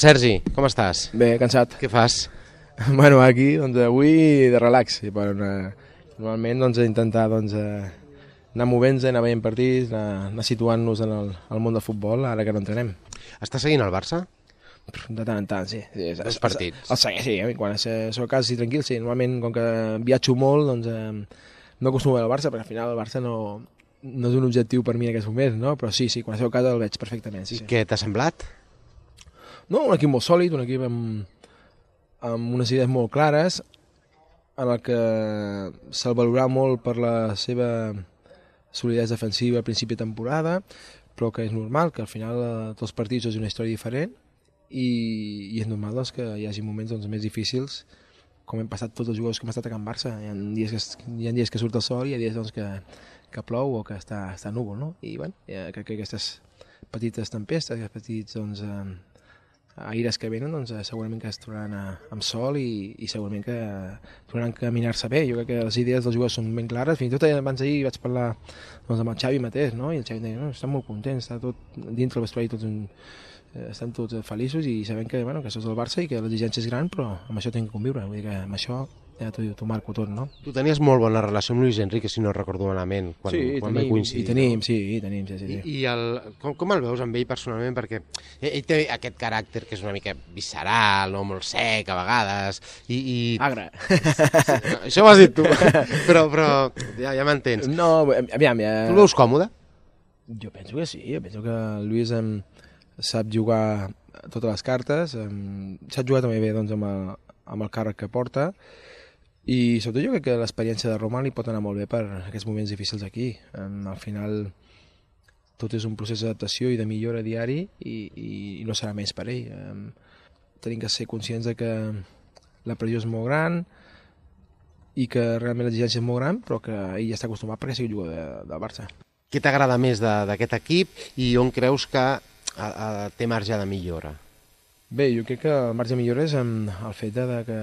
Sergi, com estàs? Bé, cansat. Què fas? Bueno, aquí, doncs, avui de relax. I, bueno, eh, normalment, doncs, intentar, doncs, eh, anar movent-nos, anar veient partits, anar, anar situant-nos en el, el món del futbol, ara que no entrenem. Estàs seguint el Barça? De tant en tant, sí. sí és- partits. El segueix, sí. eh, Quan és- soc a casa sí, tranquil, sí. Normalment, com que viatjo molt, doncs, eh, no acostumo a veure el Barça, perquè al final el Barça no, no és un objectiu per mi en aquests moments, no? Però sí, sí, quan soc a casa el veig perfectament, sí, sí. Què t'ha semblat? No, un equip molt sòlid, un equip amb, amb unes idees molt clares, en el que se'l valorarà molt per la seva solidesa defensiva a principi de temporada, però que és normal, que al final eh, tots els partits és una història diferent i, i és normal doncs, que hi hagi moments doncs, més difícils com hem passat tots els jugadors que hem estat a Can Barça. Hi ha dies que, hi ha dies que surt el sol i hi ha dies doncs, que, que plou o que està, està núvol, no? I bueno, ja, crec que aquestes petites tempestes, aquests petits doncs, eh, aires que venen doncs, eh, segurament que es trobaran a, amb sol i, i segurament que tornaran a caminar-se bé. Jo crec que les idees dels jugadors són ben clares. Fins i tot eh, abans d'ahir vaig parlar doncs, amb el Xavi mateix, no? i el Xavi deia, no, estan molt contents, està tot dintre el vestuari, tots, un, eh, estan tots feliços i sabem que, bueno, que això és el Barça i que l'exigència és gran, però amb això tinc que conviure. Vull dir que amb això ja t'ho t'ho marco tot, no? Tu tenies molt bona relació amb Luis Enrique, si no recordo malament, quan, quan vam tenim, coincidir. i tenim, sí, i tenim, sí, sí. I, sí. i el, com, com el veus amb ell personalment? Perquè ell té aquest caràcter que és una mica visceral, no? molt sec a vegades, i... i... Agre. Això ho has dit tu, però, però ja, ja m'entens. No, aviam, ja... Tu el veus còmode? Jo penso que sí, jo penso que el Lluís em, sap jugar totes les cartes, em, sap jugar també bé doncs, amb, el, amb el càrrec que porta i sobretot jo crec que l'experiència de Roma li pot anar molt bé per aquests moments difícils aquí. Em, al final tot és un procés d'adaptació i de millora diari i, i, i no serà més per ell. Em, tenim que ser conscients de que la pressió és molt gran i que realment l'exigència és molt gran, però que ell ja està acostumat perquè sigui jugador de, del Barça. Què t'agrada més de- d'aquest equip i on creus que a, a, té marge de millora? Bé, jo crec que el marge de millora és en el fet de, de que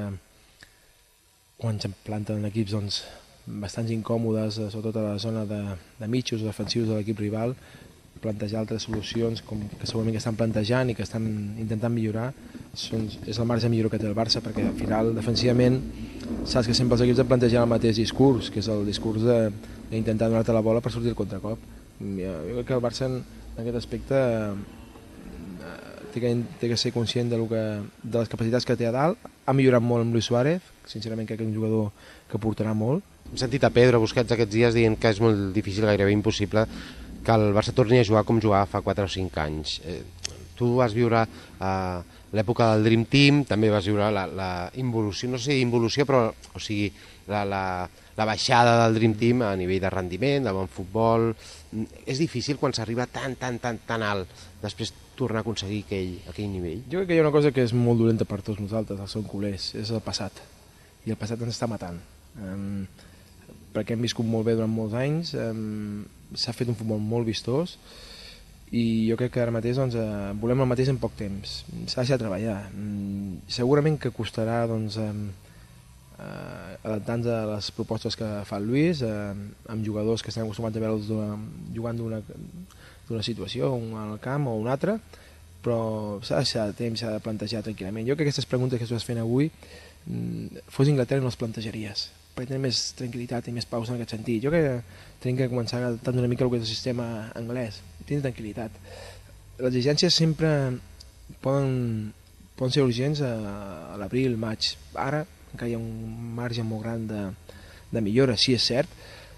quan se'n planten equips doncs, bastants incòmodes, eh, sobretot a la zona de, de mitjos defensius de l'equip rival, plantejar altres solucions com que segurament que estan plantejant i que estan intentant millorar són, és el marge de millora que té el Barça perquè al final defensivament saps que sempre els equips han plantejat el mateix discurs que és el discurs d'intentar donar-te la bola per sortir el contracop. Jo, jo crec que el Barça en, en aquest aspecte eh, té que, té que ser conscient de, lo que, de les capacitats que té a dalt. Ha millorat molt amb Luis Suárez, sincerament crec que és un jugador que portarà molt. Hem sentit a Pedro Busquets aquests dies dient que és molt difícil, gairebé impossible, que el Barça torni a jugar com jugava fa 4 o 5 anys. Eh, tu vas viure eh, l'època del Dream Team, també vas viure la, la involució, no sé involució, però o sigui, la, la, la baixada del Dream Team a nivell de rendiment, de bon futbol... És difícil quan s'arriba tan, tan, tan, tan alt, després tornar a aconseguir aquell, aquell nivell. Jo crec que hi ha una cosa que és molt dolenta per tots nosaltres, els som culers, és el passat. I el passat ens està matant. Um, perquè hem viscut molt bé durant molts anys, um, s'ha fet un futbol molt vistós, i jo crec que ara mateix doncs, eh, volem el mateix en poc temps. S'ha de treballar. Mm, segurament que costarà doncs, eh, eh, adaptant-nos a les propostes que fa el Lluís, eh, amb jugadors que estan acostumats a veure'ls jugant d'una situació, un al camp o una altra, però s'ha de de temps, s'ha de plantejar tranquil·lament. Jo crec que aquestes preguntes que estàs fent avui, mm, fos Inglaterra no les plantejaries, perquè tenen més tranquil·litat i més pausa en aquest sentit. Jo crec que tenim que començar adaptar una mica el que és el sistema anglès, tenir tranquil·litat. Les exigències sempre poden, poden ser urgents a, a l'abril, maig. Ara encara hi ha un marge molt gran de, de millora, sí és cert,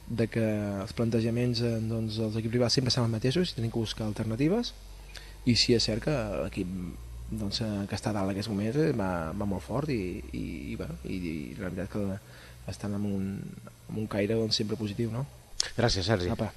de que els plantejaments eh, doncs, dels equips rivals sempre són els mateixos i tenim que buscar alternatives i sí és cert que l'equip doncs, eh, que està dalt en aquests moments eh, va, va molt fort i, i, i, bueno, i, i la veritat que estan amb un, amb un caire doncs, sempre positiu no? Gràcies, Sergi. Apa.